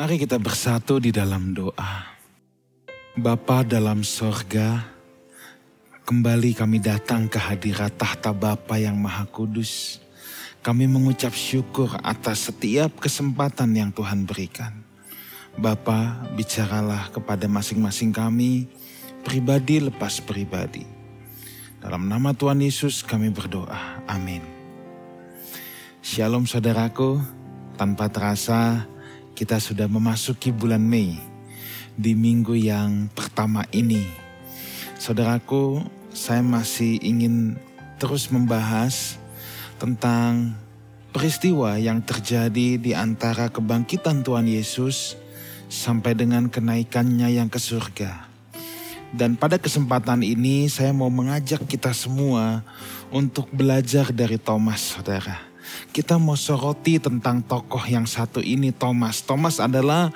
Mari kita bersatu di dalam doa. Bapa dalam sorga, kembali kami datang ke hadirat tahta Bapa yang Maha Kudus. Kami mengucap syukur atas setiap kesempatan yang Tuhan berikan. Bapa, bicaralah kepada masing-masing kami, pribadi lepas pribadi. Dalam nama Tuhan Yesus kami berdoa. Amin. Shalom saudaraku, tanpa terasa kita sudah memasuki bulan Mei di minggu yang pertama ini. Saudaraku, saya masih ingin terus membahas tentang peristiwa yang terjadi di antara kebangkitan Tuhan Yesus sampai dengan kenaikannya yang ke surga. Dan pada kesempatan ini saya mau mengajak kita semua untuk belajar dari Thomas, saudara kita mau soroti tentang tokoh yang satu ini Thomas. Thomas adalah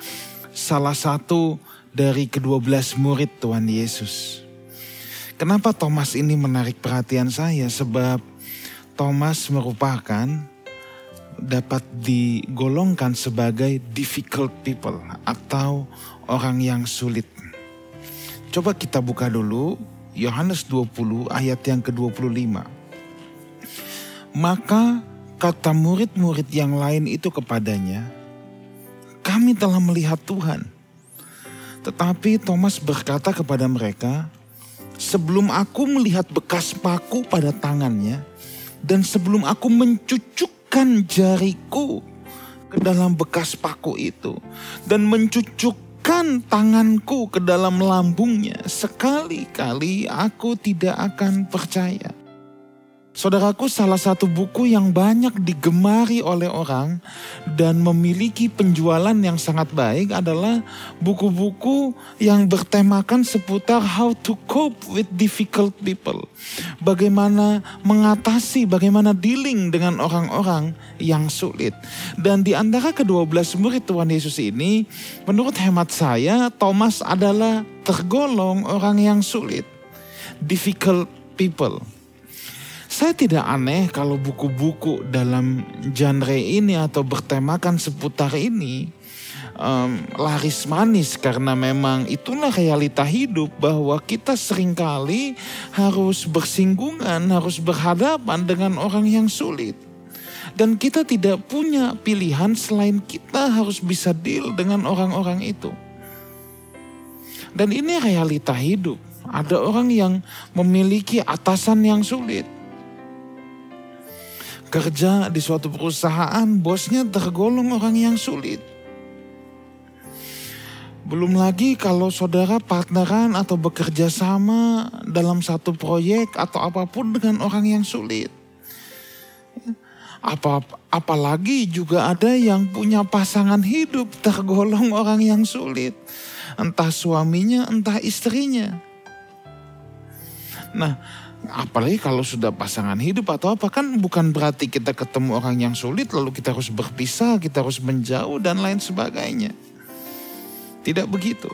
salah satu dari kedua belas murid Tuhan Yesus. Kenapa Thomas ini menarik perhatian saya? Sebab Thomas merupakan dapat digolongkan sebagai difficult people atau orang yang sulit. Coba kita buka dulu Yohanes 20 ayat yang ke-25. Maka kata murid-murid yang lain itu kepadanya, "Kami telah melihat Tuhan." Tetapi Thomas berkata kepada mereka, "Sebelum aku melihat bekas paku pada tangannya, dan sebelum aku mencucukkan jariku ke dalam bekas paku itu, dan mencucukkan tanganku ke dalam lambungnya, sekali-kali aku tidak akan percaya." Saudaraku, salah satu buku yang banyak digemari oleh orang dan memiliki penjualan yang sangat baik adalah buku-buku yang bertemakan seputar how to cope with difficult people. Bagaimana mengatasi, bagaimana dealing dengan orang-orang yang sulit. Dan di antara kedua belas murid Tuhan Yesus ini, menurut hemat saya, Thomas adalah tergolong orang yang sulit. Difficult people saya tidak aneh kalau buku-buku dalam genre ini atau bertemakan seputar ini um, laris manis karena memang itulah realita hidup bahwa kita sering kali harus bersinggungan, harus berhadapan dengan orang yang sulit. Dan kita tidak punya pilihan selain kita harus bisa deal dengan orang-orang itu. Dan ini realita hidup. Ada orang yang memiliki atasan yang sulit kerja di suatu perusahaan, bosnya tergolong orang yang sulit. Belum lagi kalau saudara partneran atau bekerja sama dalam satu proyek atau apa pun dengan orang yang sulit. Apa apalagi juga ada yang punya pasangan hidup tergolong orang yang sulit. Entah suaminya, entah istrinya. Nah, Apalagi kalau sudah pasangan hidup atau apa kan bukan berarti kita ketemu orang yang sulit lalu kita harus berpisah, kita harus menjauh dan lain sebagainya. Tidak begitu.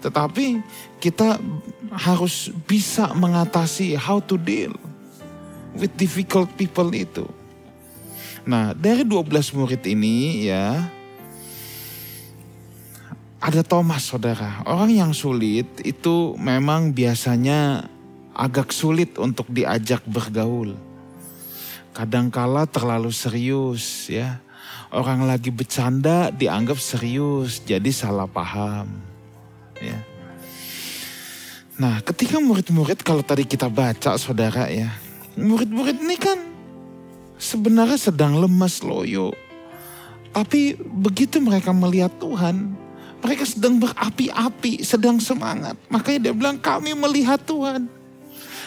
Tetapi kita harus bisa mengatasi how to deal with difficult people itu. Nah, dari 12 murid ini ya ada Thomas saudara. Orang yang sulit itu memang biasanya agak sulit untuk diajak bergaul. Kadangkala terlalu serius ya. Orang lagi bercanda dianggap serius, jadi salah paham. Ya. Nah, ketika murid-murid kalau tadi kita baca saudara ya, murid-murid ini kan sebenarnya sedang lemas loyo. Tapi begitu mereka melihat Tuhan, mereka sedang berapi-api, sedang semangat. Makanya dia bilang kami melihat Tuhan.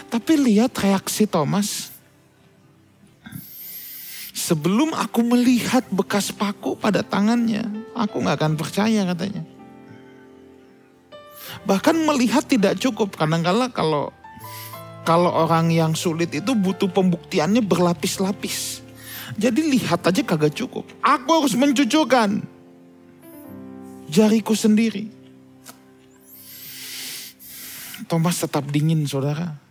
Tapi lihat reaksi Thomas. Sebelum aku melihat bekas paku pada tangannya, aku gak akan percaya katanya. Bahkan melihat tidak cukup. Kadang-kala kalau kalau orang yang sulit itu butuh pembuktiannya berlapis-lapis. Jadi lihat aja kagak cukup. Aku harus mencucukkan jariku sendiri. Thomas tetap dingin saudara.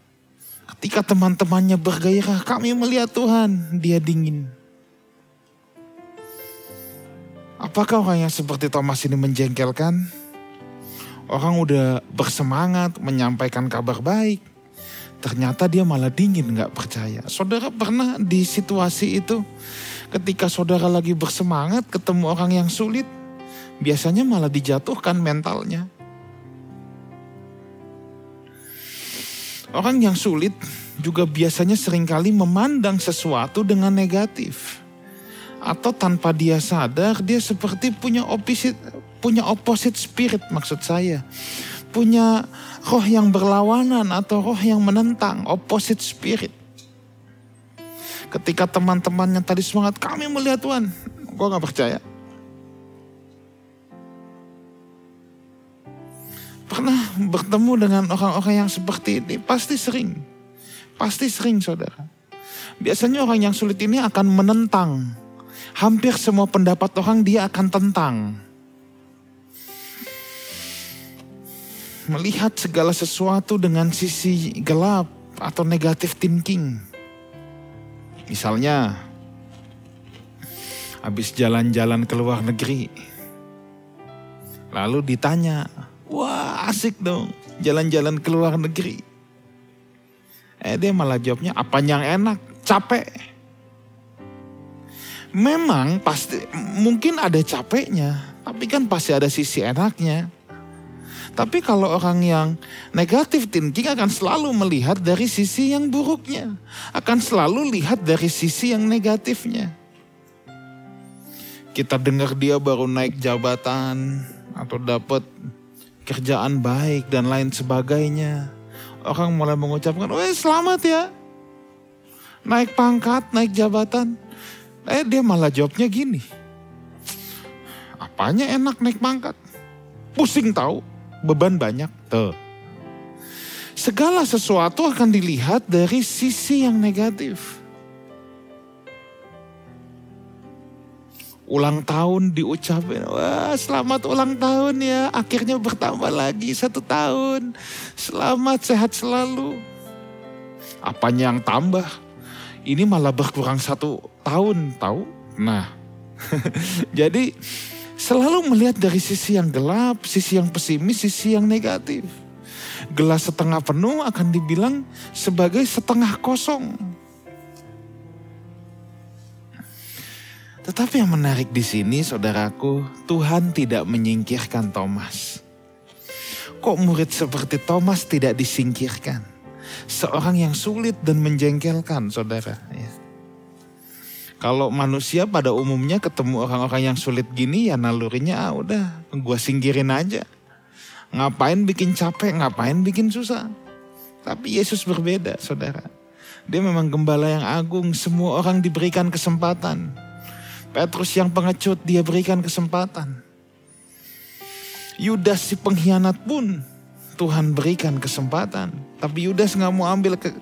Ketika teman-temannya bergairah, kami melihat Tuhan, dia dingin. Apakah orang yang seperti Thomas ini menjengkelkan? Orang udah bersemangat menyampaikan kabar baik. Ternyata dia malah dingin gak percaya. Saudara pernah di situasi itu ketika saudara lagi bersemangat ketemu orang yang sulit. Biasanya malah dijatuhkan mentalnya. Orang yang sulit juga biasanya sering kali memandang sesuatu dengan negatif. Atau tanpa dia sadar dia seperti punya opposite, punya opposite spirit maksud saya. Punya roh yang berlawanan atau roh yang menentang, opposite spirit. Ketika teman-teman yang tadi semangat, kami melihat Tuhan. Gue gak percaya. Pernah bertemu dengan orang-orang yang seperti ini? Pasti sering Pasti sering saudara. Biasanya orang yang sulit ini akan menentang. Hampir semua pendapat orang dia akan tentang. Melihat segala sesuatu dengan sisi gelap atau negatif thinking. Misalnya, habis jalan-jalan ke luar negeri. Lalu ditanya, wah asik dong jalan-jalan ke luar negeri Eh dia malah jawabnya apa yang enak, capek. Memang pasti mungkin ada capeknya, tapi kan pasti ada sisi enaknya. Tapi kalau orang yang negatif thinking akan selalu melihat dari sisi yang buruknya. Akan selalu lihat dari sisi yang negatifnya. Kita dengar dia baru naik jabatan atau dapat kerjaan baik dan lain sebagainya orang mulai mengucapkan, weh selamat ya. Naik pangkat, naik jabatan. Eh dia malah jawabnya gini. Apanya enak naik pangkat? Pusing tahu, beban banyak. Tuh. Segala sesuatu akan dilihat dari sisi yang negatif. Ulang tahun diucapin, wah selamat ulang tahun ya, akhirnya bertambah lagi satu tahun, selamat sehat selalu. Apanya yang tambah? Ini malah berkurang satu tahun, tahu? Nah, jadi selalu melihat dari sisi yang gelap, sisi yang pesimis, sisi yang negatif. Gelas setengah penuh akan dibilang sebagai setengah kosong. Tetapi yang menarik di sini, saudaraku, Tuhan tidak menyingkirkan Thomas. Kok murid seperti Thomas tidak disingkirkan? Seorang yang sulit dan menjengkelkan, saudara. Ya. Kalau manusia pada umumnya ketemu orang-orang yang sulit gini, ya nalurinya ah udah, gue singkirin aja. Ngapain bikin capek, ngapain bikin susah. Tapi Yesus berbeda, saudara. Dia memang gembala yang agung, semua orang diberikan kesempatan Petrus yang pengecut dia berikan kesempatan. Yudas si pengkhianat pun Tuhan berikan kesempatan. Tapi Yudas nggak mau ambil ke,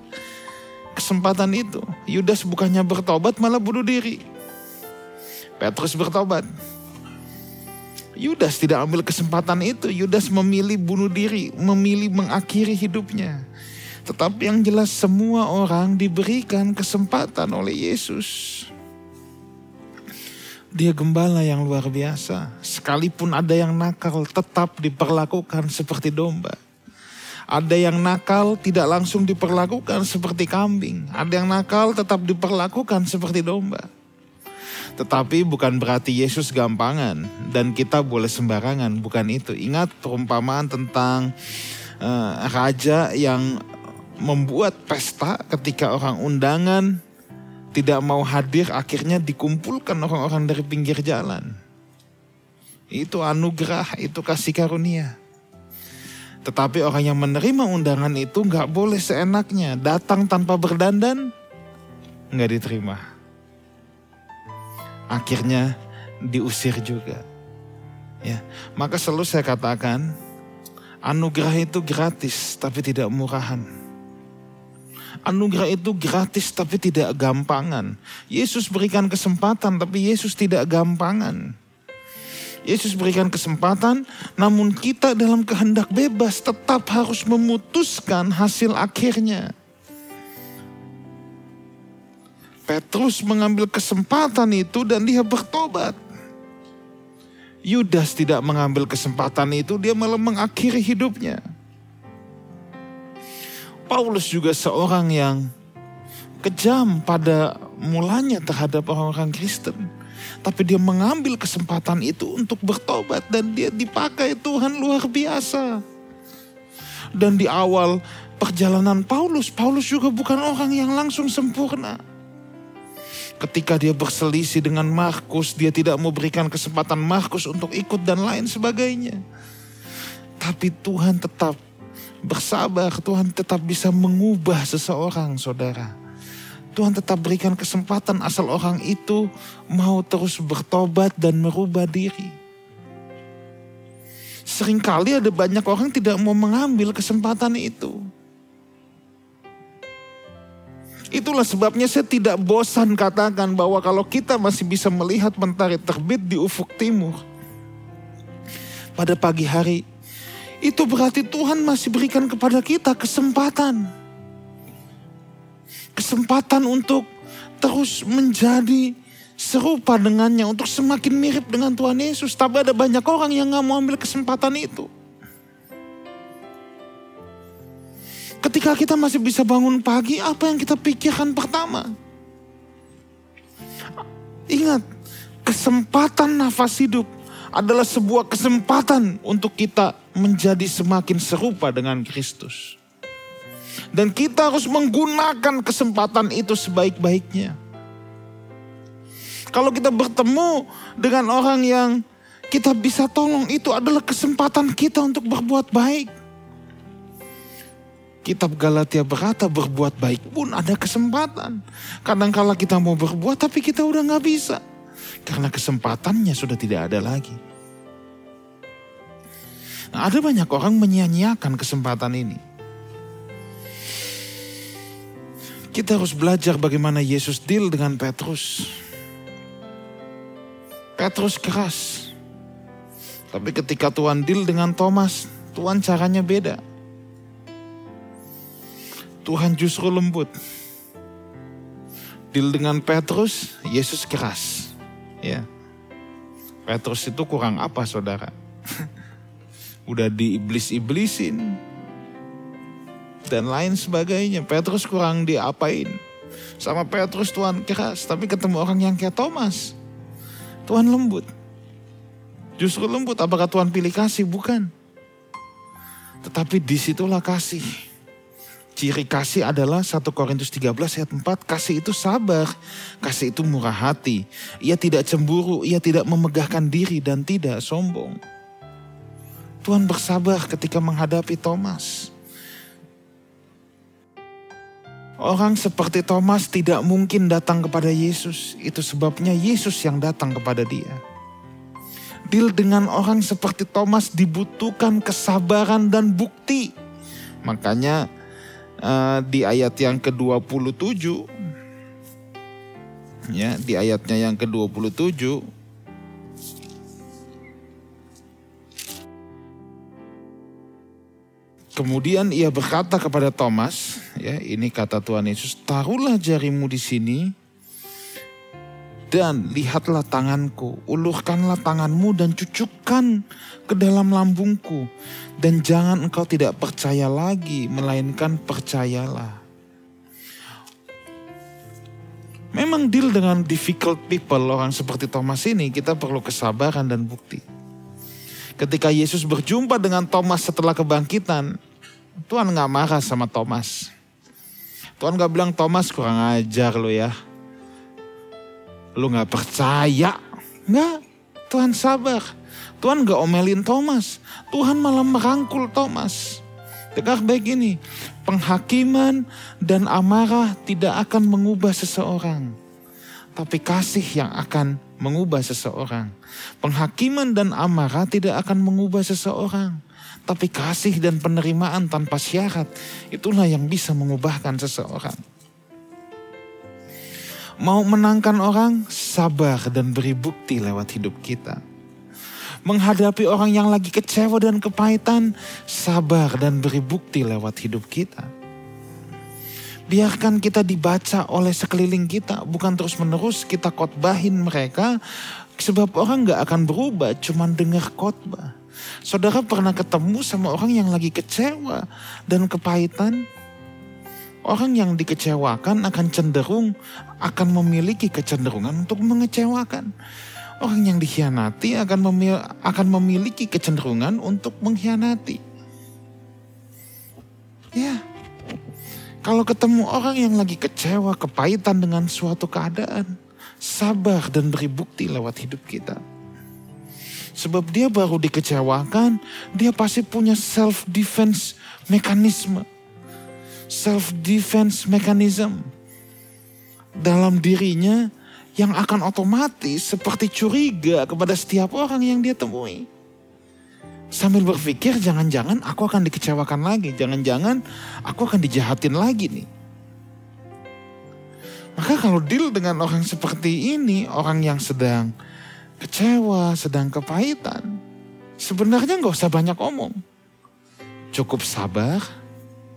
kesempatan itu. Yudas bukannya bertobat malah bunuh diri. Petrus bertobat. Yudas tidak ambil kesempatan itu. Yudas memilih bunuh diri, memilih mengakhiri hidupnya. Tetapi yang jelas semua orang diberikan kesempatan oleh Yesus. Dia gembala yang luar biasa. Sekalipun ada yang nakal tetap diperlakukan seperti domba. Ada yang nakal tidak langsung diperlakukan seperti kambing. Ada yang nakal tetap diperlakukan seperti domba. Tetapi bukan berarti Yesus gampangan dan kita boleh sembarangan, bukan itu. Ingat perumpamaan tentang uh, raja yang membuat pesta ketika orang undangan tidak mau hadir akhirnya dikumpulkan orang-orang dari pinggir jalan. Itu anugerah, itu kasih karunia. Tetapi orang yang menerima undangan itu nggak boleh seenaknya datang tanpa berdandan, nggak diterima. Akhirnya diusir juga. Ya, maka selalu saya katakan anugerah itu gratis tapi tidak murahan. Anugerah itu gratis tapi tidak gampangan. Yesus berikan kesempatan tapi Yesus tidak gampangan. Yesus berikan kesempatan, namun kita dalam kehendak bebas tetap harus memutuskan hasil akhirnya. Petrus mengambil kesempatan itu dan dia bertobat. Yudas tidak mengambil kesempatan itu, dia malah mengakhiri hidupnya. Paulus juga seorang yang kejam pada mulanya terhadap orang-orang Kristen. Tapi dia mengambil kesempatan itu untuk bertobat dan dia dipakai Tuhan luar biasa. Dan di awal perjalanan Paulus, Paulus juga bukan orang yang langsung sempurna. Ketika dia berselisih dengan Markus, dia tidak mau berikan kesempatan Markus untuk ikut dan lain sebagainya. Tapi Tuhan tetap bersabar, Tuhan tetap bisa mengubah seseorang, saudara. Tuhan tetap berikan kesempatan asal orang itu mau terus bertobat dan merubah diri. Seringkali ada banyak orang tidak mau mengambil kesempatan itu. Itulah sebabnya saya tidak bosan katakan bahwa kalau kita masih bisa melihat mentari terbit di ufuk timur pada pagi hari, itu berarti Tuhan masih berikan kepada kita kesempatan kesempatan untuk terus menjadi serupa dengannya, untuk semakin mirip dengan Tuhan Yesus. Tapi ada banyak orang yang gak mau ambil kesempatan itu. Ketika kita masih bisa bangun pagi, apa yang kita pikirkan pertama? Ingat, kesempatan nafas hidup adalah sebuah kesempatan untuk kita menjadi semakin serupa dengan Kristus. Dan kita harus menggunakan kesempatan itu sebaik-baiknya. Kalau kita bertemu dengan orang yang kita bisa tolong, itu adalah kesempatan kita untuk berbuat baik. Kitab Galatia berkata berbuat baik pun ada kesempatan. Kadang-kala kita mau berbuat tapi kita udah gak bisa. Karena kesempatannya sudah tidak ada lagi. Nah, ada banyak orang menyia-nyiakan kesempatan ini. Kita harus belajar bagaimana Yesus deal dengan Petrus. Petrus keras. Tapi ketika Tuhan deal dengan Thomas, Tuhan caranya beda. Tuhan justru lembut. Deal dengan Petrus, Yesus keras. Ya. Petrus itu kurang apa saudara? Udah diiblis-iblisin, dan lain sebagainya. Petrus kurang diapain. Sama Petrus Tuhan keras, tapi ketemu orang yang kayak Thomas. Tuhan lembut. Justru lembut, apakah Tuhan pilih kasih? Bukan. Tetapi di situlah kasih. Ciri kasih adalah 1 Korintus 13 ayat 4. Kasih itu sabar. Kasih itu murah hati. Ia tidak cemburu. Ia tidak memegahkan diri dan tidak sombong. Tuhan bersabar ketika menghadapi Thomas. Orang seperti Thomas tidak mungkin datang kepada Yesus. Itu sebabnya Yesus yang datang kepada dia. Deal dengan orang seperti Thomas dibutuhkan kesabaran dan bukti. Makanya uh, di ayat yang ke-27. Ya, di ayatnya yang ke-27. Kemudian ia berkata kepada Thomas, ya ini kata Tuhan Yesus, taruhlah jarimu di sini dan lihatlah tanganku, ulurkanlah tanganmu dan cucukkan ke dalam lambungku. Dan jangan engkau tidak percaya lagi, melainkan percayalah. Memang deal dengan difficult people, orang seperti Thomas ini, kita perlu kesabaran dan bukti. Ketika Yesus berjumpa dengan Thomas setelah kebangkitan, Tuhan gak marah sama Thomas. Tuhan gak bilang Thomas kurang ajar lo ya. Lu gak percaya. Nggak, Tuhan sabar. Tuhan gak omelin Thomas. Tuhan malah merangkul Thomas. Dengar baik ini, penghakiman dan amarah tidak akan mengubah seseorang. Tapi kasih yang akan mengubah seseorang. Penghakiman dan amarah tidak akan mengubah seseorang. Tapi kasih dan penerimaan tanpa syarat, itulah yang bisa mengubahkan seseorang. Mau menangkan orang, sabar dan beri bukti lewat hidup kita. Menghadapi orang yang lagi kecewa dan kepahitan, sabar dan beri bukti lewat hidup kita Biarkan kita dibaca oleh sekeliling kita, bukan terus-menerus kita khotbahin mereka, Sebab orang gak akan berubah cuman dengar khotbah. Saudara pernah ketemu sama orang yang lagi kecewa dan kepahitan? Orang yang dikecewakan akan cenderung akan memiliki kecenderungan untuk mengecewakan. Orang yang dikhianati akan memil akan memiliki kecenderungan untuk mengkhianati. Ya, kalau ketemu orang yang lagi kecewa, kepahitan dengan suatu keadaan, sabar dan beri bukti lewat hidup kita. Sebab dia baru dikecewakan, dia pasti punya self defense mekanisme self defense mechanism dalam dirinya yang akan otomatis seperti curiga kepada setiap orang yang dia temui. Sambil berpikir jangan-jangan aku akan dikecewakan lagi, jangan-jangan aku akan dijahatin lagi nih. Maka kalau deal dengan orang seperti ini, orang yang sedang kecewa, sedang kepahitan, sebenarnya nggak usah banyak omong. Cukup sabar,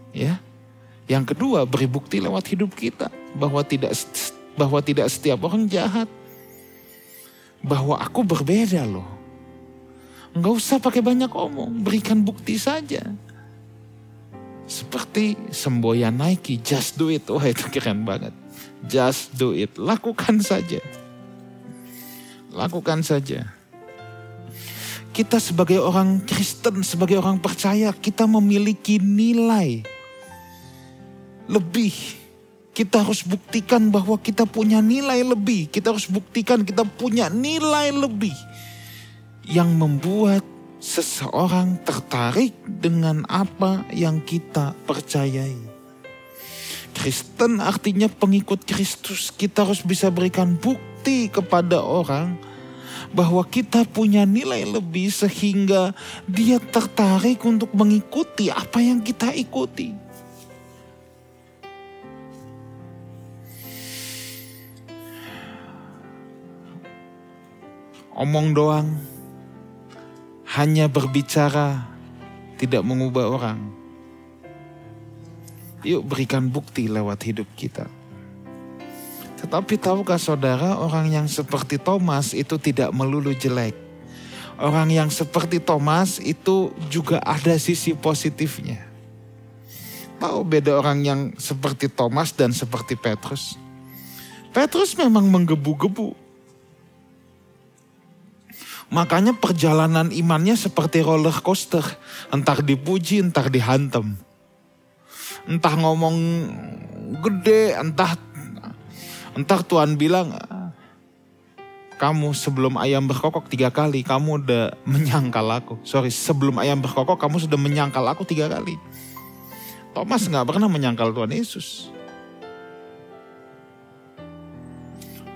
ya, yang kedua, beri bukti lewat hidup kita bahwa tidak bahwa tidak setiap orang jahat. Bahwa aku berbeda loh. Enggak usah pakai banyak omong, berikan bukti saja. Seperti semboyan Nike, just do it. Wah itu keren banget. Just do it, lakukan saja. Lakukan saja. Kita sebagai orang Kristen, sebagai orang percaya, kita memiliki nilai lebih. Kita harus buktikan bahwa kita punya nilai lebih. Kita harus buktikan kita punya nilai lebih. Yang membuat seseorang tertarik dengan apa yang kita percayai. Kristen artinya pengikut Kristus. Kita harus bisa berikan bukti kepada orang bahwa kita punya nilai lebih sehingga dia tertarik untuk mengikuti apa yang kita ikuti. Omong doang, hanya berbicara, tidak mengubah orang. Yuk berikan bukti lewat hidup kita. Tetapi tahukah saudara orang yang seperti Thomas itu tidak melulu jelek. Orang yang seperti Thomas itu juga ada sisi positifnya. Tahu beda orang yang seperti Thomas dan seperti Petrus? Petrus memang menggebu-gebu Makanya perjalanan imannya seperti roller coaster. Entah dipuji, entah dihantam. Entah ngomong gede, entah entah Tuhan bilang, kamu sebelum ayam berkokok tiga kali, kamu udah menyangkal aku. Sorry, sebelum ayam berkokok, kamu sudah menyangkal aku tiga kali. Thomas nggak pernah menyangkal Tuhan Yesus.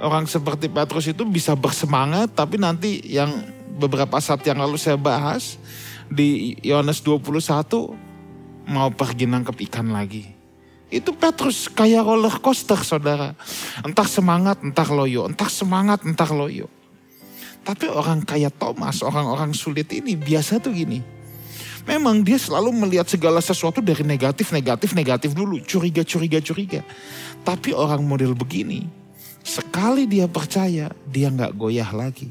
Orang seperti Petrus itu bisa bersemangat tapi nanti yang beberapa saat yang lalu saya bahas di Yohanes 21 mau pergi nangkep ikan lagi. Itu Petrus kayak roller coaster saudara. Entah semangat, entah loyo. Entah semangat, entah loyo. Tapi orang kayak Thomas, orang-orang sulit ini biasa tuh gini. Memang dia selalu melihat segala sesuatu dari negatif, negatif, negatif dulu. Curiga, curiga, curiga. Tapi orang model begini, Sekali dia percaya, dia nggak goyah lagi.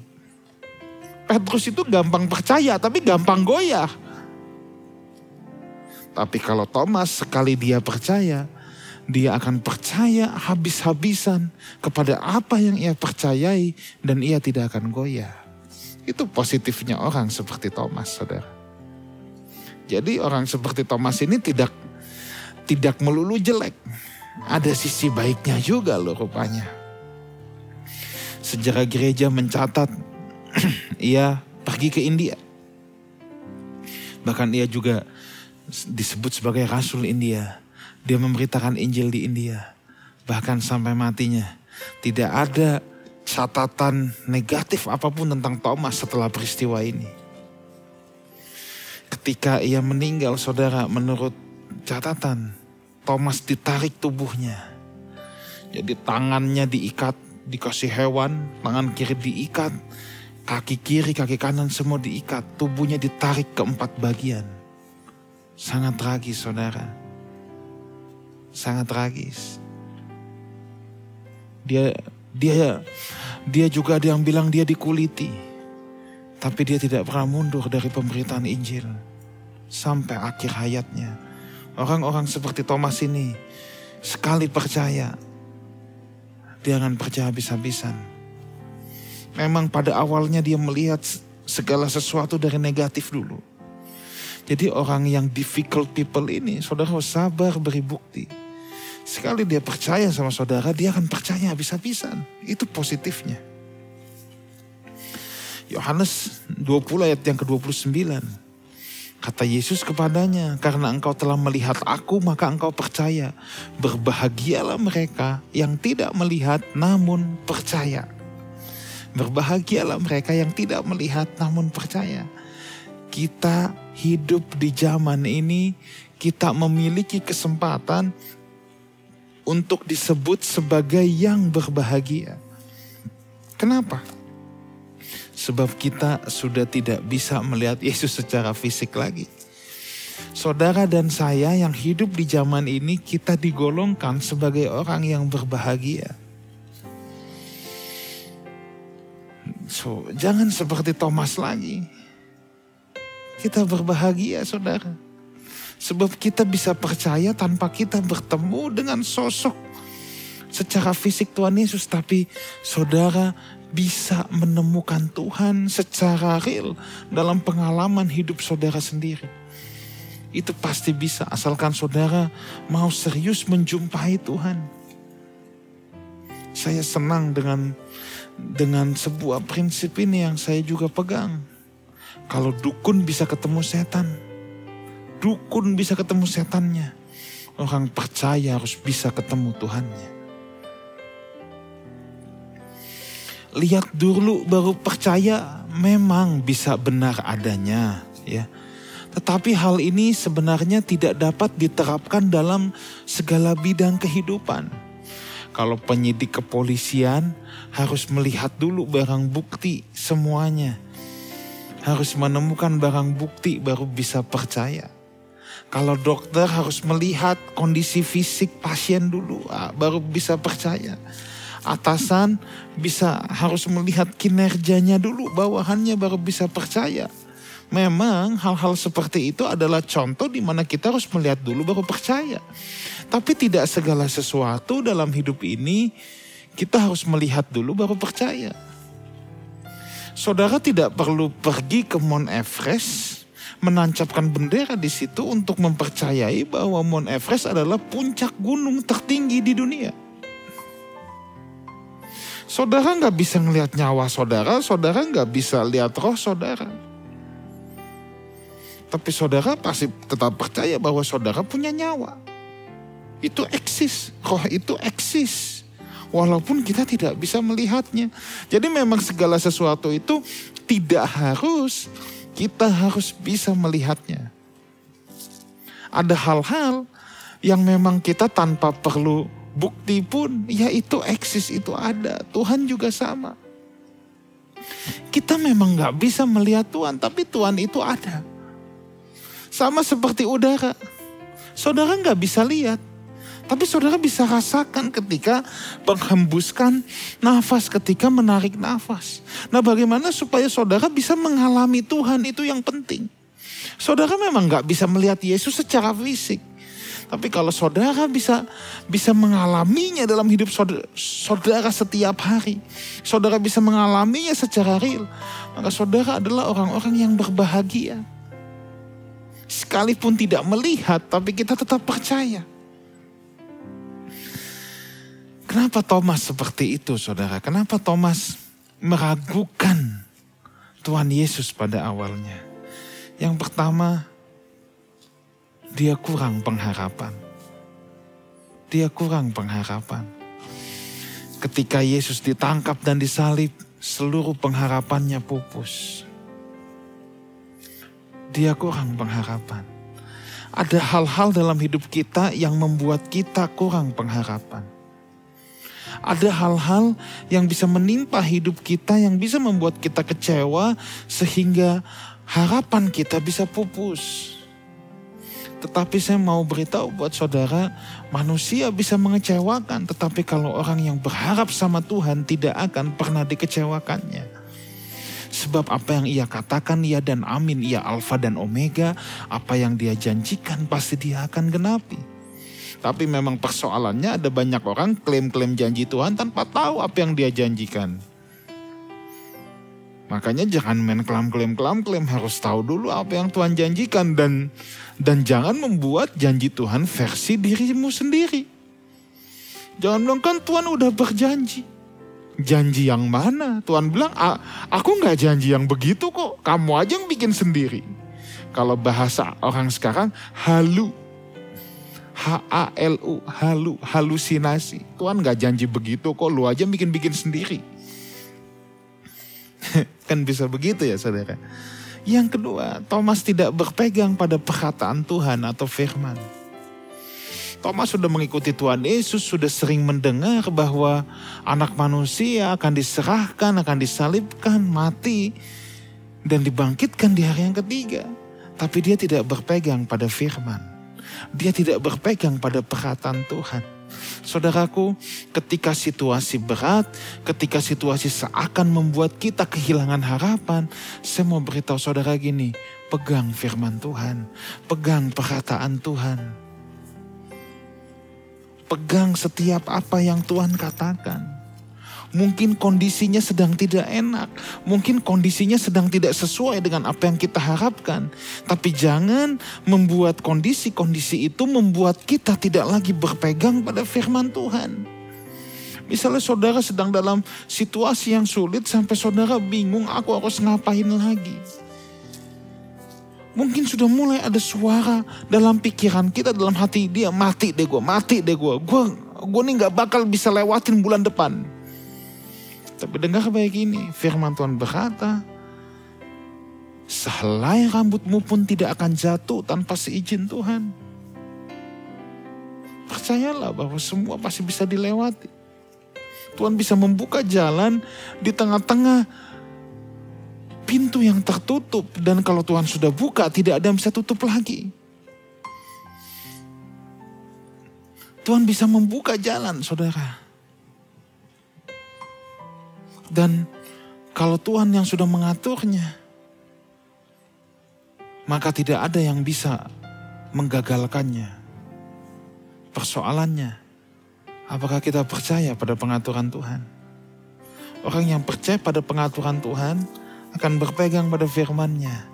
Petrus itu gampang percaya, tapi gampang goyah. Tapi kalau Thomas sekali dia percaya, dia akan percaya habis-habisan kepada apa yang ia percayai dan ia tidak akan goyah. Itu positifnya orang seperti Thomas, saudara. Jadi orang seperti Thomas ini tidak tidak melulu jelek. Ada sisi baiknya juga loh rupanya sejarah gereja mencatat ia pergi ke India. Bahkan ia juga disebut sebagai Rasul India. Dia memberitakan Injil di India. Bahkan sampai matinya. Tidak ada catatan negatif apa pun tentang Thomas setelah peristiwa ini. Ketika ia meninggal saudara menurut catatan Thomas ditarik tubuhnya. Jadi tangannya diikat dikasih hewan, tangan kiri diikat, kaki kiri, kaki kanan semua diikat, tubuhnya ditarik ke empat bagian. Sangat tragis saudara. Sangat tragis. Dia dia Dia juga ada yang bilang dia dikuliti. Tapi dia tidak pernah mundur dari pemberitaan Injil. Sampai akhir hayatnya. Orang-orang seperti Thomas ini sekali percaya, dia akan percaya habis-habisan. Memang pada awalnya dia melihat segala sesuatu dari negatif dulu. Jadi orang yang difficult people ini, saudara harus sabar beri bukti. Sekali dia percaya sama saudara, dia akan percaya habis-habisan. Itu positifnya. Yohanes 20 ayat yang ke-29. Kata Yesus kepadanya, karena engkau telah melihat aku maka engkau percaya. Berbahagialah mereka yang tidak melihat namun percaya. Berbahagialah mereka yang tidak melihat namun percaya. Kita hidup di zaman ini, kita memiliki kesempatan untuk disebut sebagai yang berbahagia. Kenapa? Sebab kita sudah tidak bisa melihat Yesus secara fisik lagi. Saudara dan saya yang hidup di zaman ini kita digolongkan sebagai orang yang berbahagia. So, jangan seperti Thomas lagi. Kita berbahagia saudara. Sebab kita bisa percaya tanpa kita bertemu dengan sosok secara fisik Tuhan Yesus. Tapi saudara bisa menemukan Tuhan secara real dalam pengalaman hidup saudara sendiri. Itu pasti bisa asalkan saudara mau serius menjumpai Tuhan. Saya senang dengan dengan sebuah prinsip ini yang saya juga pegang. Kalau dukun bisa ketemu setan, dukun bisa ketemu setannya. Orang percaya harus bisa ketemu Tuhannya. Lihat dulu baru percaya memang bisa benar adanya ya. Tetapi hal ini sebenarnya tidak dapat diterapkan dalam segala bidang kehidupan. Kalau penyidik kepolisian harus melihat dulu barang bukti semuanya. Harus menemukan barang bukti baru bisa percaya. Kalau dokter harus melihat kondisi fisik pasien dulu, ah, baru bisa percaya atasan bisa harus melihat kinerjanya dulu, bawahannya baru bisa percaya. Memang hal-hal seperti itu adalah contoh di mana kita harus melihat dulu baru percaya. Tapi tidak segala sesuatu dalam hidup ini kita harus melihat dulu baru percaya. Saudara tidak perlu pergi ke Mount Everest menancapkan bendera di situ untuk mempercayai bahwa Mount Everest adalah puncak gunung tertinggi di dunia. Saudara nggak bisa ngelihat nyawa saudara, saudara nggak bisa lihat roh saudara. Tapi saudara pasti tetap percaya bahwa saudara punya nyawa. Itu eksis, roh itu eksis. Walaupun kita tidak bisa melihatnya. Jadi memang segala sesuatu itu tidak harus kita harus bisa melihatnya. Ada hal-hal yang memang kita tanpa perlu bukti pun ya itu eksis itu ada. Tuhan juga sama. Kita memang nggak bisa melihat Tuhan, tapi Tuhan itu ada. Sama seperti udara. Saudara nggak bisa lihat, tapi saudara bisa rasakan ketika menghembuskan nafas, ketika menarik nafas. Nah bagaimana supaya saudara bisa mengalami Tuhan itu yang penting. Saudara memang nggak bisa melihat Yesus secara fisik. Tapi kalau saudara bisa bisa mengalaminya dalam hidup saudara, saudara setiap hari, saudara bisa mengalaminya secara real, maka saudara adalah orang-orang yang berbahagia. Sekalipun tidak melihat, tapi kita tetap percaya. Kenapa Thomas seperti itu, saudara? Kenapa Thomas meragukan Tuhan Yesus pada awalnya? Yang pertama, dia kurang pengharapan. Dia kurang pengharapan. Ketika Yesus ditangkap dan disalib, seluruh pengharapannya pupus. Dia kurang pengharapan. Ada hal-hal dalam hidup kita yang membuat kita kurang pengharapan. Ada hal-hal yang bisa menimpa hidup kita, yang bisa membuat kita kecewa, sehingga harapan kita bisa pupus. Tetapi saya mau beritahu buat saudara, manusia bisa mengecewakan, tetapi kalau orang yang berharap sama Tuhan tidak akan pernah dikecewakannya. Sebab apa yang ia katakan ia dan amin, ia alfa dan omega, apa yang dia janjikan pasti dia akan genapi. Tapi memang persoalannya ada banyak orang klaim-klaim janji Tuhan tanpa tahu apa yang dia janjikan. Makanya jangan main klaim-klaim klaim-klaim harus tahu dulu apa yang Tuhan janjikan dan dan jangan membuat janji Tuhan versi dirimu sendiri. Jangan bilang kan Tuhan udah berjanji. Janji yang mana? Tuhan bilang, aku nggak janji yang begitu kok. Kamu aja yang bikin sendiri. Kalau bahasa orang sekarang, halu. H-A-L-U, halu, halusinasi. Tuhan nggak janji begitu kok, lu aja bikin-bikin sendiri. kan bisa begitu ya saudara. Yang kedua, Thomas tidak berpegang pada perkataan Tuhan atau firman. Thomas sudah mengikuti Tuhan Yesus, sudah sering mendengar bahwa anak manusia akan diserahkan, akan disalibkan, mati, dan dibangkitkan di hari yang ketiga. Tapi dia tidak berpegang pada firman. Dia tidak berpegang pada perkataan Tuhan. Saudaraku, ketika situasi berat, ketika situasi seakan membuat kita kehilangan harapan, saya mau beritahu saudara gini, pegang firman Tuhan, pegang perkataan Tuhan. Pegang setiap apa yang Tuhan katakan. Mungkin kondisinya sedang tidak enak, mungkin kondisinya sedang tidak sesuai dengan apa yang kita harapkan. Tapi jangan membuat kondisi-kondisi itu membuat kita tidak lagi berpegang pada firman Tuhan. Misalnya saudara sedang dalam situasi yang sulit sampai saudara bingung aku harus ngapain lagi. Mungkin sudah mulai ada suara dalam pikiran kita, dalam hati dia, mati deh gue, mati deh gue. Gue, gue nih gak bakal bisa lewatin bulan depan. Tapi dengar baik ini, firman Tuhan berkata, sehelai rambutmu pun tidak akan jatuh tanpa seizin Tuhan. Percayalah bahwa semua pasti bisa dilewati. Tuhan bisa membuka jalan di tengah-tengah pintu yang tertutup. Dan kalau Tuhan sudah buka, tidak ada yang bisa tutup lagi. Tuhan bisa membuka jalan, saudara. Dan kalau Tuhan yang sudah mengaturnya, maka tidak ada yang bisa menggagalkannya. Persoalannya, apakah kita percaya pada pengaturan Tuhan? Orang yang percaya pada pengaturan Tuhan akan berpegang pada firman-Nya.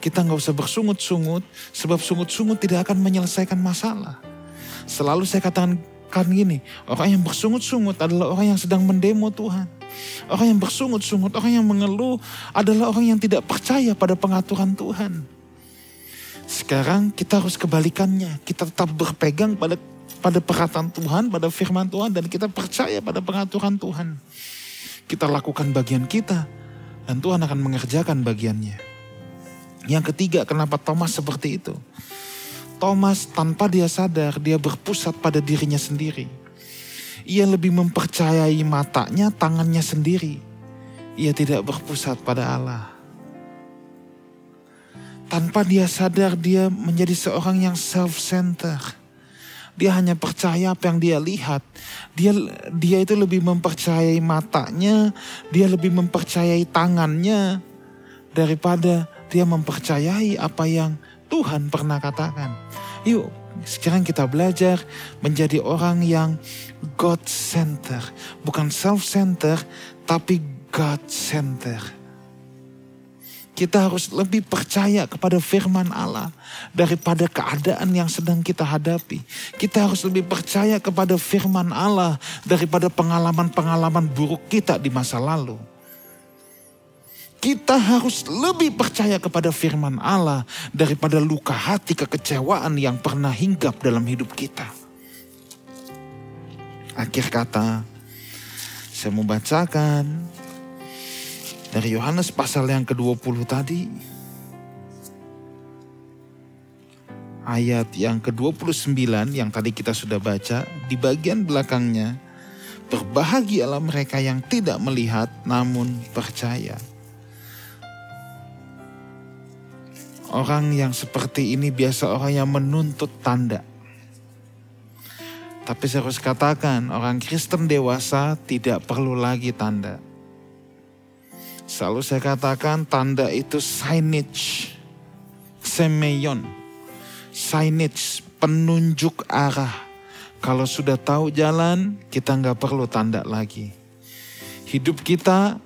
Kita nggak usah bersungut-sungut, sebab sungut-sungut tidak akan menyelesaikan masalah. Selalu saya katakan kan gini, orang yang bersungut-sungut adalah orang yang sedang mendemo Tuhan. Orang yang bersungut-sungut, orang yang mengeluh adalah orang yang tidak percaya pada pengaturan Tuhan. Sekarang kita harus kebalikannya. Kita tetap berpegang pada pada perkataan Tuhan, pada firman Tuhan dan kita percaya pada pengaturan Tuhan. Kita lakukan bagian kita dan Tuhan akan mengerjakan bagiannya. Yang ketiga, kenapa Thomas seperti itu? Thomas tanpa dia sadar, dia berpusat pada dirinya sendiri. Ia lebih mempercayai matanya, tangannya sendiri. Ia tidak berpusat pada Allah. Tanpa dia sadar dia menjadi seorang yang self-center. Dia hanya percaya apa yang dia lihat. Dia dia itu lebih mempercayai matanya, dia lebih mempercayai tangannya daripada dia mempercayai apa yang Tuhan pernah katakan. Yuk sekarang kita belajar menjadi orang yang God center, bukan self center, tapi God center. Kita harus lebih percaya kepada firman Allah daripada keadaan yang sedang kita hadapi. Kita harus lebih percaya kepada firman Allah daripada pengalaman-pengalaman buruk kita di masa lalu kita harus lebih percaya kepada firman Allah daripada luka hati kekecewaan yang pernah hinggap dalam hidup kita. Akhir kata, saya mau bacakan dari Yohanes pasal yang ke-20 tadi. Ayat yang ke-29 yang tadi kita sudah baca, di bagian belakangnya, berbahagialah mereka yang tidak melihat namun percaya. Orang yang seperti ini biasa orang yang menuntut tanda. Tapi saya harus katakan, orang Kristen dewasa tidak perlu lagi tanda. Selalu saya katakan tanda itu signage, semeion, signage, penunjuk arah. Kalau sudah tahu jalan, kita nggak perlu tanda lagi. Hidup kita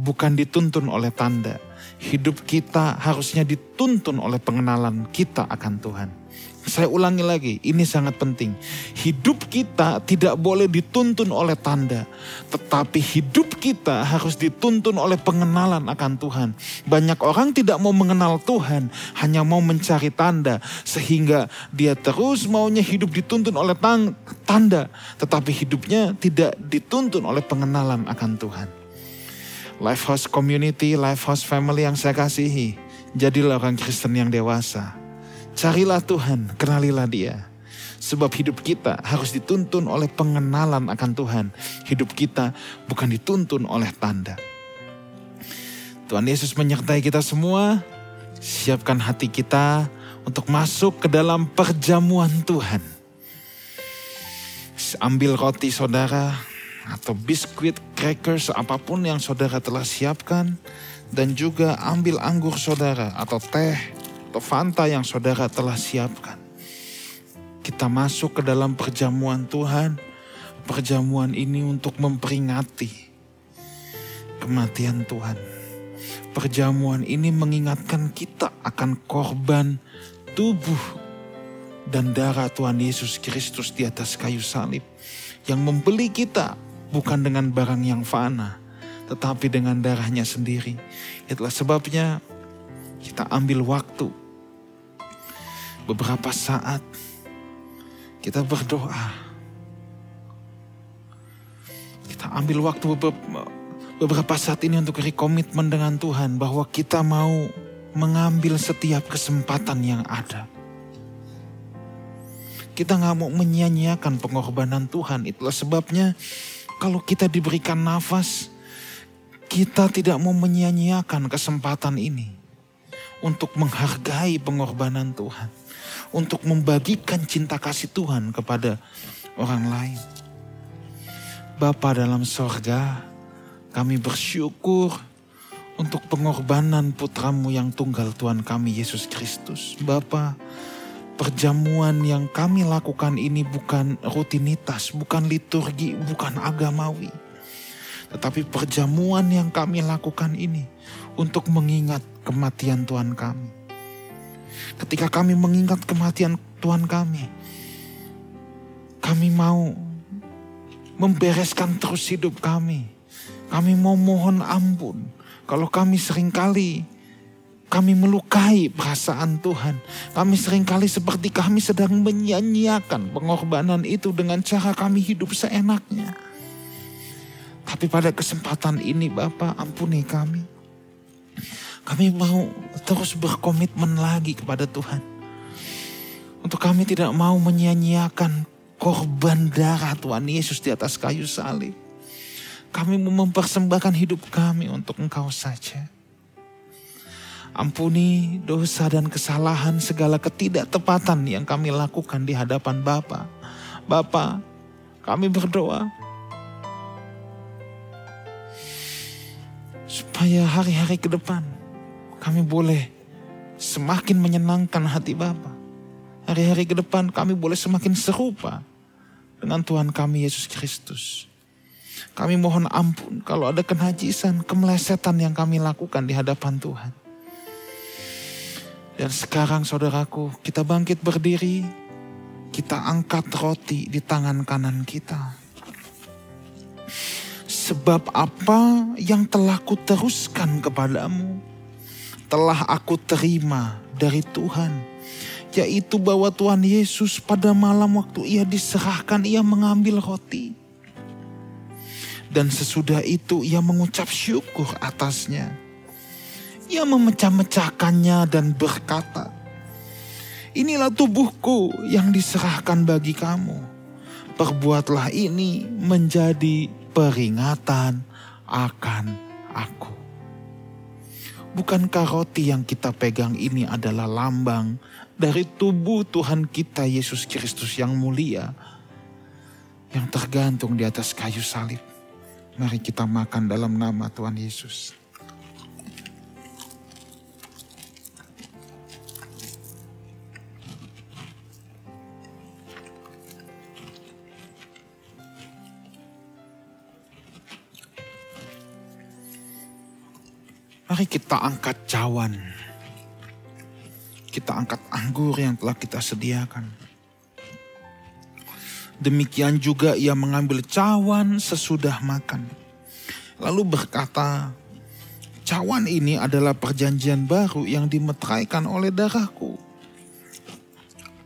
bukan dituntun oleh tanda. Hidup kita harusnya dituntun oleh pengenalan kita akan Tuhan. Saya ulangi lagi, ini sangat penting. Hidup kita tidak boleh dituntun oleh tanda, tetapi hidup kita harus dituntun oleh pengenalan akan Tuhan. Banyak orang tidak mau mengenal Tuhan, hanya mau mencari tanda, sehingga dia terus maunya hidup dituntun oleh tanda, tetapi hidupnya tidak dituntun oleh pengenalan akan Tuhan. Lifehouse Community, Lifehouse Family yang saya kasihi, jadilah orang Kristen yang dewasa Carilah Tuhan, kenalilah dia. Sebab hidup kita harus dituntun oleh pengenalan akan Tuhan. Hidup kita bukan dituntun oleh tanda. Tuhan Yesus menyertai kita semua. Siapkan hati kita untuk masuk ke dalam perjamuan Tuhan. Ambil roti saudara atau biskuit, crackers, apa pun yang saudara telah siapkan. Dan juga ambil anggur saudara atau teh atau Fanta yang saudara telah siapkan. Kita masuk ke dalam perjamuan Tuhan. Perjamuan ini untuk memperingati kematian Tuhan. Perjamuan ini mengingatkan kita akan korban tubuh dan darah Tuhan Yesus Kristus di atas kayu salib yang membeli kita bukan dengan barang yang fana, tetapi dengan darahnya sendiri. Itulah sebabnya kita ambil waktu beberapa saat kita berdoa. Kita ambil waktu beberapa saat ini untuk rekomitmen dengan Tuhan bahwa kita mau mengambil setiap kesempatan yang ada. Kita nggak mau menyia-nyiakan pengorbanan Tuhan. Itulah sebabnya kalau kita diberikan nafas, kita tidak mau menyia-nyiakan kesempatan ini untuk menghargai pengorbanan Tuhan untuk membagikan cinta kasih Tuhan kepada orang lain. Bapa dalam sorga, kami bersyukur untuk pengorbanan putramu yang tunggal Tuhan kami Yesus Kristus. Bapa, perjamuan yang kami lakukan ini bukan rutinitas, bukan liturgi, bukan agamawi. Tetapi perjamuan yang kami lakukan ini untuk mengingat kematian Tuhan kami ketika kami mengingat kematian Tuhan kami, kami mau membereskan terus hidup kami. Kami mau mohon ampun kalau kami sering kali kami melukai perasaan Tuhan. Kami sering kali seperti kami sedang menyanyiakan pengorbanan itu dengan cara kami hidup seenaknya. Tapi pada kesempatan ini Bapak ampuni kami. Kami mau terus berkomitmen lagi kepada Tuhan. Untuk kami tidak mau menyia-nyiakan korban darah Tuhan Yesus di atas kayu salib. Kami mempersembahkan hidup kami untuk Engkau saja. Ampuni dosa dan kesalahan segala ketidaktepatan yang kami lakukan di hadapan Bapa. Bapa, kami berdoa supaya hari-hari ke depan kami boleh semakin menyenangkan hati Bapa. Hari-hari ke depan kami boleh semakin serupa dengan Tuhan kami Yesus Kristus. Kami mohon ampun kalau ada kenajisan, kemelesetan yang kami lakukan di hadapan Tuhan. Dan sekarang saudaraku, kita bangkit berdiri, kita angkat roti di tangan kanan kita. Sebab apa yang telah kuteruskan kepadamu, telah aku terima dari Tuhan. Yaitu bahwa Tuhan Yesus pada malam waktu ia diserahkan, ia mengambil roti. Dan sesudah itu ia mengucap syukur atasnya. Ia memecah-mecahkannya dan berkata, Inilah tubuhku yang diserahkan bagi kamu. Perbuatlah ini menjadi peringatan akan aku. Bukankah roti yang kita pegang ini adalah lambang dari tubuh Tuhan kita Yesus Kristus yang mulia yang tergantung di atas kayu salib. Mari kita makan dalam nama Tuhan Yesus. Mari kita angkat cawan. Kita angkat anggur yang telah kita sediakan. Demikian juga ia mengambil cawan sesudah makan. Lalu berkata, cawan ini adalah perjanjian baru yang dimeteraikan oleh darahku.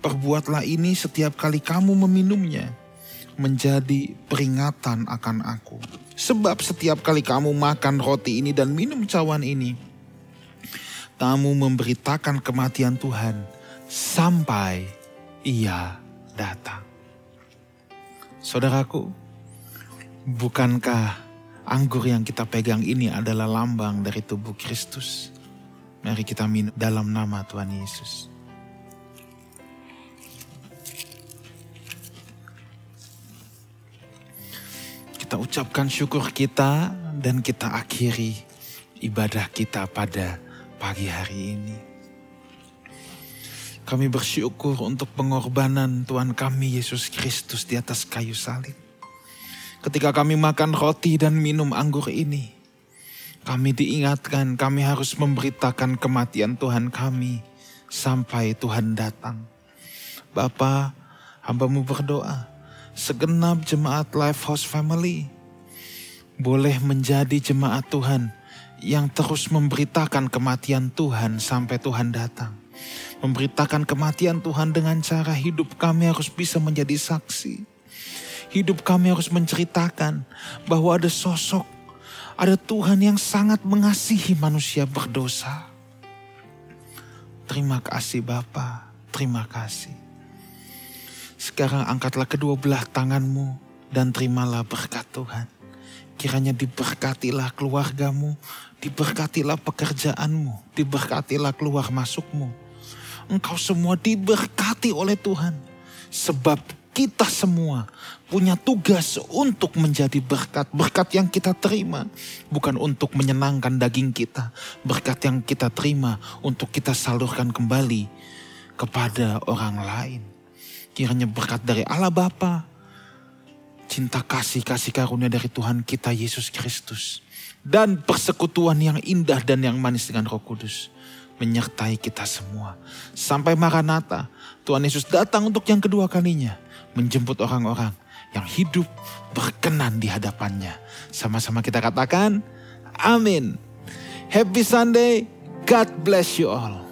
Perbuatlah ini setiap kali kamu meminumnya menjadi peringatan akan aku. Sebab setiap kali kamu makan roti ini dan minum cawan ini, kamu memberitakan kematian Tuhan sampai ia datang. Saudaraku, bukankah anggur yang kita pegang ini adalah lambang dari tubuh Kristus? Mari kita minum dalam nama Tuhan Yesus. Kita ucapkan syukur kita dan kita akhiri ibadah kita pada pagi hari ini. Kami bersyukur untuk pengorbanan Tuhan kami Yesus Kristus di atas kayu salib. Ketika kami makan roti dan minum anggur ini, kami diingatkan kami harus memberitakan kematian Tuhan kami sampai Tuhan datang. Bapa, hambamu berdoa, segenap jemaat Lifehouse Family boleh menjadi jemaat Tuhan yang terus memberitakan kematian Tuhan sampai Tuhan datang. Memberitakan kematian Tuhan dengan cara hidup kami harus bisa menjadi saksi. Hidup kami harus menceritakan bahwa ada sosok, ada Tuhan yang sangat mengasihi manusia berdosa. Terima kasih Bapa, terima kasih. Sekarang angkatlah kedua belah tanganmu dan terimalah berkat Tuhan. Kiranya diberkatilah keluargamu, diberkatilah pekerjaanmu, diberkatilah keluar masukmu. Engkau semua diberkati oleh Tuhan. Sebab kita semua punya tugas untuk menjadi berkat. Berkat yang kita terima bukan untuk menyenangkan daging kita. Berkat yang kita terima untuk kita salurkan kembali kepada orang lain. Kiranya berkat dari Allah Bapa, cinta kasih, kasih karunia dari Tuhan kita Yesus Kristus. Dan persekutuan yang indah dan yang manis dengan roh kudus. Menyertai kita semua. Sampai Maranatha, Tuhan Yesus datang untuk yang kedua kalinya. Menjemput orang-orang yang hidup berkenan di hadapannya. Sama-sama kita katakan, amin. Happy Sunday, God bless you all.